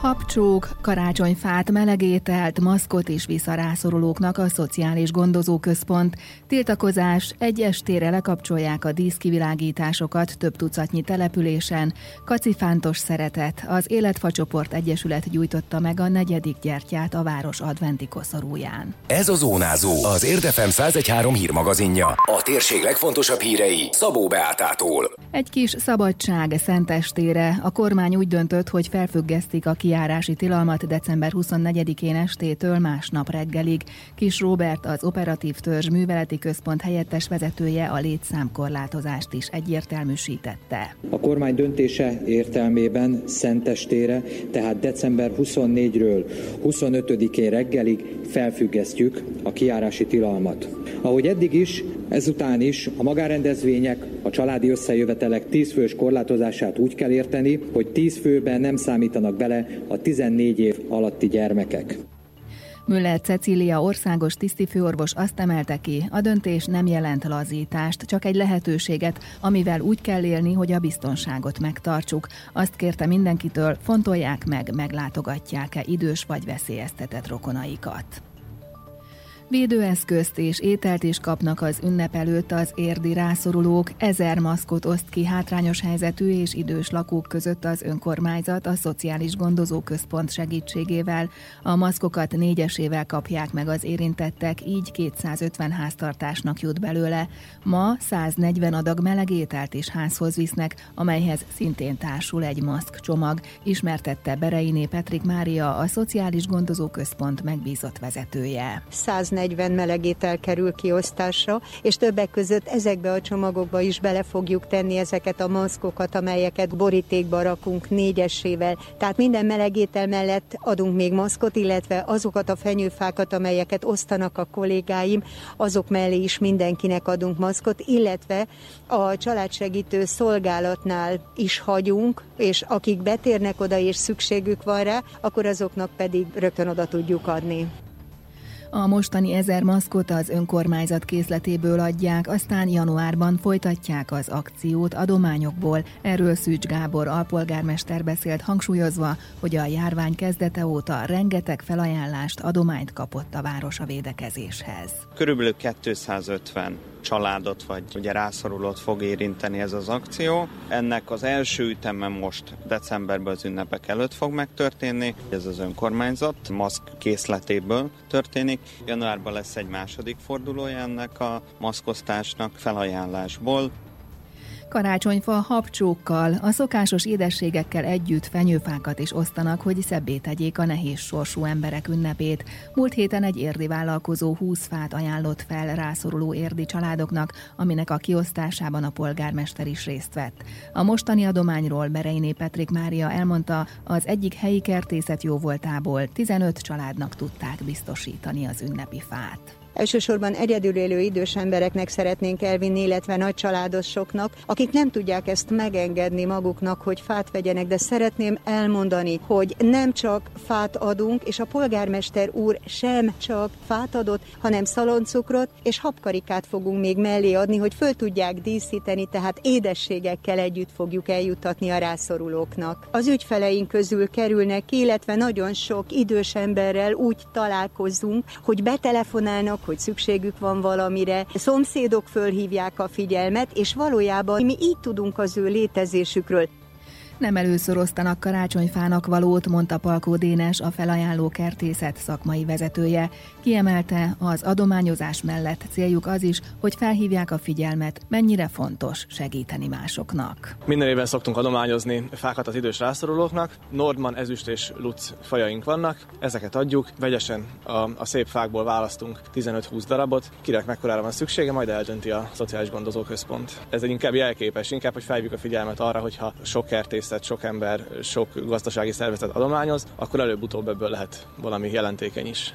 Habcsók, karácsonyfát, melegételt, maszkot és visszarászorulóknak a Szociális Gondozóközpont. Tiltakozás, egy estére lekapcsolják a díszkivilágításokat több tucatnyi településen. Kacifántos szeretet, az Életfacsoport Egyesület gyújtotta meg a negyedik gyertyát a város adventi koszorúján. Ez a Zónázó, az Érdefem 1013 hírmagazinja. A térség legfontosabb hírei Szabó Beátától. Egy kis szabadság szentestére. A kormány úgy döntött, hogy felfüggesztik a kiárási tilalmat december 24-én estétől másnap reggelig. Kis Robert, az Operatív Törzs Műveleti Központ helyettes vezetője a létszámkorlátozást is egyértelműsítette. A kormány döntése értelmében szentestére, tehát december 24-ről 25-én reggelig felfüggesztjük a kiárási tilalmat. Ahogy eddig is, ezután is a magárendezvények, a családi összejövetelek 10 fős korlátozását úgy kell érteni, hogy 10 főben nem számítanak bele a 14 év alatti gyermekek. Müller Cecília országos tisztifőorvos azt emelte ki, a döntés nem jelent lazítást, csak egy lehetőséget, amivel úgy kell élni, hogy a biztonságot megtartsuk. Azt kérte mindenkitől, fontolják meg, meglátogatják-e idős vagy veszélyeztetett rokonaikat. Védőeszközt és ételt is kapnak az ünnep előtt az érdi rászorulók. Ezer maszkot oszt ki hátrányos helyzetű és idős lakók között az önkormányzat a Szociális Gondozó Központ segítségével. A maszkokat négyesével kapják meg az érintettek, így 250 háztartásnak jut belőle. Ma 140 adag meleg ételt is házhoz visznek, amelyhez szintén társul egy maszk csomag, ismertette Bereiné Petrik Mária, a Szociális Gondozó Központ megbízott vezetője. 140 40 melegétel kerül kiosztásra, és többek között ezekbe a csomagokba is bele fogjuk tenni ezeket a maszkokat, amelyeket borítékba rakunk négyesével. Tehát minden melegétel mellett adunk még maszkot, illetve azokat a fenyőfákat, amelyeket osztanak a kollégáim, azok mellé is mindenkinek adunk maszkot, illetve a családsegítő szolgálatnál is hagyunk, és akik betérnek oda és szükségük van rá, akkor azoknak pedig rögtön oda tudjuk adni. A mostani ezer maszkot az önkormányzat készletéből adják, aztán januárban folytatják az akciót adományokból. Erről Szűcs Gábor alpolgármester beszélt hangsúlyozva, hogy a járvány kezdete óta rengeteg felajánlást, adományt kapott a város a védekezéshez. Körülbelül 250 családot vagy ugye rászorulót fog érinteni ez az akció. Ennek az első üteme most decemberben az ünnepek előtt fog megtörténni. Ez az önkormányzat maszk készletéből történik. Januárban lesz egy második fordulója ennek a maszkosztásnak felajánlásból. Karácsonyfa habcsókkal, a szokásos édességekkel együtt fenyőfákat is osztanak, hogy szebbé tegyék a nehéz sorsú emberek ünnepét. Múlt héten egy érdi vállalkozó 20 fát ajánlott fel rászoruló érdi családoknak, aminek a kiosztásában a polgármester is részt vett. A mostani adományról Bereiné Petrik Mária elmondta, az egyik helyi kertészet jóvoltából 15 családnak tudták biztosítani az ünnepi fát. Elsősorban egyedül élő idős embereknek szeretnénk elvinni, illetve nagy családosoknak, akik nem tudják ezt megengedni maguknak, hogy fát vegyenek, de szeretném elmondani, hogy nem csak fát adunk, és a polgármester úr sem csak fát adott, hanem szaloncukrot és habkarikát fogunk még mellé adni, hogy föl tudják díszíteni, tehát édességekkel együtt fogjuk eljutatni a rászorulóknak. Az ügyfeleink közül kerülnek ki, illetve nagyon sok idős emberrel úgy találkozunk, hogy betelefonálnak, hogy szükségük van valamire, szomszédok fölhívják a figyelmet, és valójában mi így tudunk az ő létezésükről. Nem először osztanak karácsonyfának valót, mondta Palkó Dénes, a felajánló kertészet szakmai vezetője. Kiemelte, az adományozás mellett céljuk az is, hogy felhívják a figyelmet, mennyire fontos segíteni másoknak. Minden évben szoktunk adományozni fákat az idős rászorulóknak. Nordman, ezüst és luc fajaink vannak, ezeket adjuk. Vegyesen a, a szép fákból választunk 15-20 darabot. Kinek mekkorára van szüksége, majd eldönti a Szociális Gondozóközpont. Ez egy inkább jelképes, inkább, hogy felhívjuk a figyelmet arra, hogyha sok kertész szervezet, sok ember, sok gazdasági szervezet adományoz, akkor előbb-utóbb ebből lehet valami jelentékeny is.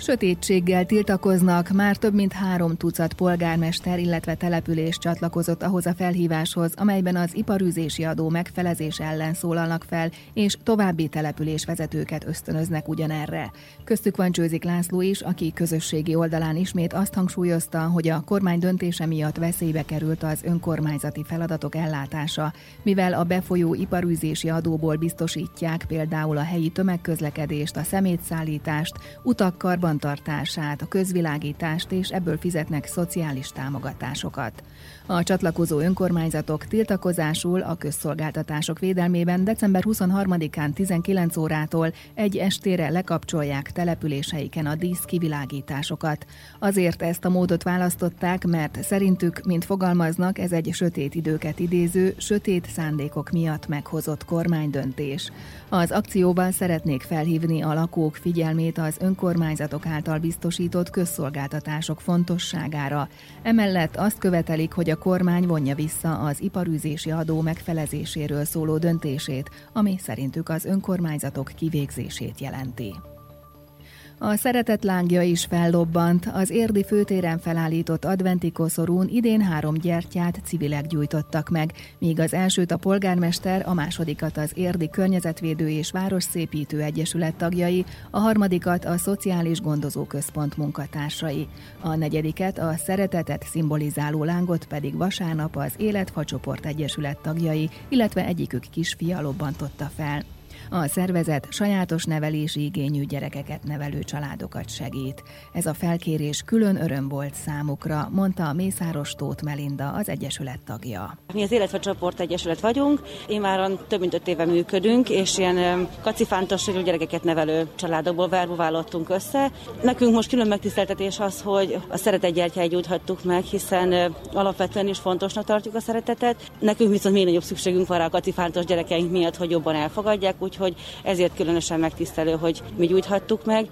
Sötétséggel tiltakoznak, már több mint három tucat polgármester, illetve település csatlakozott ahhoz a felhíváshoz, amelyben az iparűzési adó megfelezés ellen szólalnak fel, és további településvezetőket ösztönöznek ugyanerre. Köztük van Csőzik László is, aki közösségi oldalán ismét azt hangsúlyozta, hogy a kormány döntése miatt veszélybe került az önkormányzati feladatok ellátása, mivel a befolyó iparűzési adóból biztosítják például a helyi tömegközlekedést, a szemétszállítást, utak karbantartását, a közvilágítást, és ebből fizetnek szociális támogatásokat. A csatlakozó önkormányzatok tiltakozásul a közszolgáltatások védelmében december 23-án 19 órától egy estére lekapcsolják településeiken a dísz kivilágításokat. Azért ezt a módot választották, mert szerintük, mint fogalmaznak, ez egy sötét időket idéző, sötét szándékok miatt meghozott kormánydöntés. Az akcióval szeretnék felhívni a lakók figyelmét az önkormányzatok által biztosított közszolgáltatások fontosságára. Emellett azt követelik, hogy a kormány vonja vissza az iparűzési adó megfelezéséről szóló döntését, ami szerintük az önkormányzatok kivégzését jelenti. A szeretet lángja is fellobbant. Az érdi főtéren felállított adventi koszorún idén három gyertyát civilek gyújtottak meg, míg az elsőt a polgármester, a másodikat az érdi környezetvédő és városszépítő egyesület tagjai, a harmadikat a Szociális Gondozó Központ munkatársai. A negyediket a szeretetet szimbolizáló lángot pedig vasárnap az Életfacsoport Egyesület tagjai, illetve egyikük kisfia lobbantotta fel. A szervezet sajátos nevelési igényű gyerekeket nevelő családokat segít. Ez a felkérés külön öröm volt számukra, mondta Mészáros Tóth Melinda, az Egyesület tagja. Mi az Életve Csoport Egyesület vagyunk, már több mint öt éve működünk, és ilyen kacifántos gyerekeket nevelő családokból verbuválottunk össze. Nekünk most külön megtiszteltetés az, hogy a szeretetgyertyáit gyújthattuk meg, hiszen alapvetően is fontosnak tartjuk a szeretetet. Nekünk viszont még nagyobb szükségünk van rá a kacifántos gyerekeink miatt, hogy jobban elfogadják, úgyhogy ezért különösen megtisztelő, hogy mi gyújthattuk meg.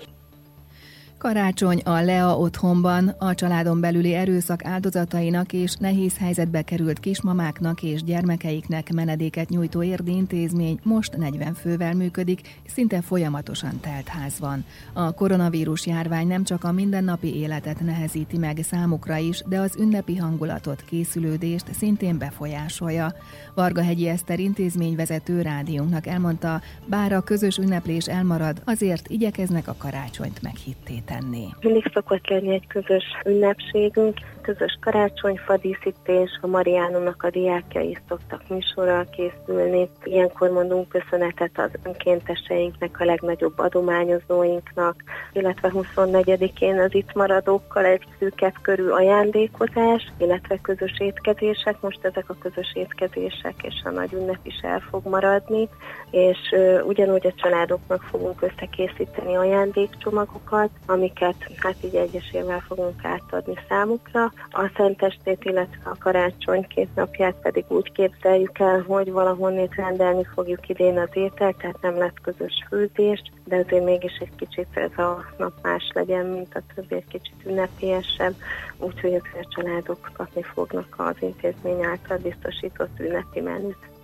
Karácsony a Lea otthonban a családon belüli erőszak áldozatainak és nehéz helyzetbe került kismamáknak és gyermekeiknek menedéket nyújtó érdi intézmény most 40 fővel működik, szinte folyamatosan telt ház van. A koronavírus járvány nem csak a mindennapi életet nehezíti meg számukra is, de az ünnepi hangulatot, készülődést szintén befolyásolja. Varga Hegyi Eszter intézményvezető rádiónknak elmondta, bár a közös ünneplés elmarad, azért igyekeznek a karácsonyt meghittét tenni. Mindig szokott lenni egy közös ünnepségünk, közös karácsonyfa díszítés, a Mariánumnak a diákjai szoktak műsorral készülni. Ilyenkor mondunk köszönetet az önkénteseinknek, a legnagyobb adományozóinknak, illetve 24-én az itt maradókkal egy szűkebb körű ajándékozás, illetve közös étkezések. Most ezek a közös étkezések és a nagy ünnep is el fog maradni, és ugyanúgy a családoknak fogunk összekészíteni ajándékcsomagokat, amiket hát így egyesével fogunk átadni számukra. A Szentestét, illetve a karácsony két napját pedig úgy képzeljük el, hogy valahonnét rendelni fogjuk idén az ételt, tehát nem lesz közös főzés, de azért mégis egy kicsit ez a nap más legyen, mint a többi, egy kicsit ünnepélyesebb, úgyhogy a családok kapni fognak az intézmény által biztosított ünnepi menüt.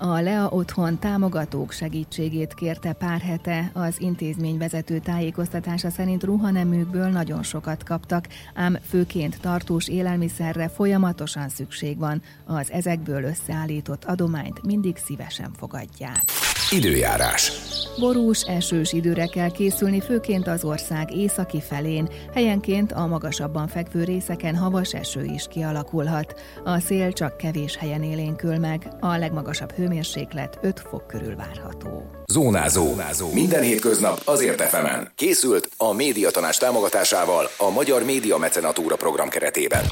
A Lea Otthon támogatók segítségét kérte pár hete, az intézmény vezető tájékoztatása szerint ruhaneműkből nagyon sokat kaptak, ám főként tartós élelmiszerre folyamatosan szükség van, az ezekből összeállított adományt mindig szívesen fogadják. Időjárás. Borús, esős időre kell készülni, főként az ország északi felén. Helyenként a magasabban fekvő részeken havas eső is kialakulhat. A szél csak kevés helyen élénkül meg, a legmagasabb hőmérséklet 5 fok körül várható. Zónázó. Zónázó. Minden hétköznap azért efemen. Készült a médiatanás támogatásával a Magyar Média Mecenatúra program keretében.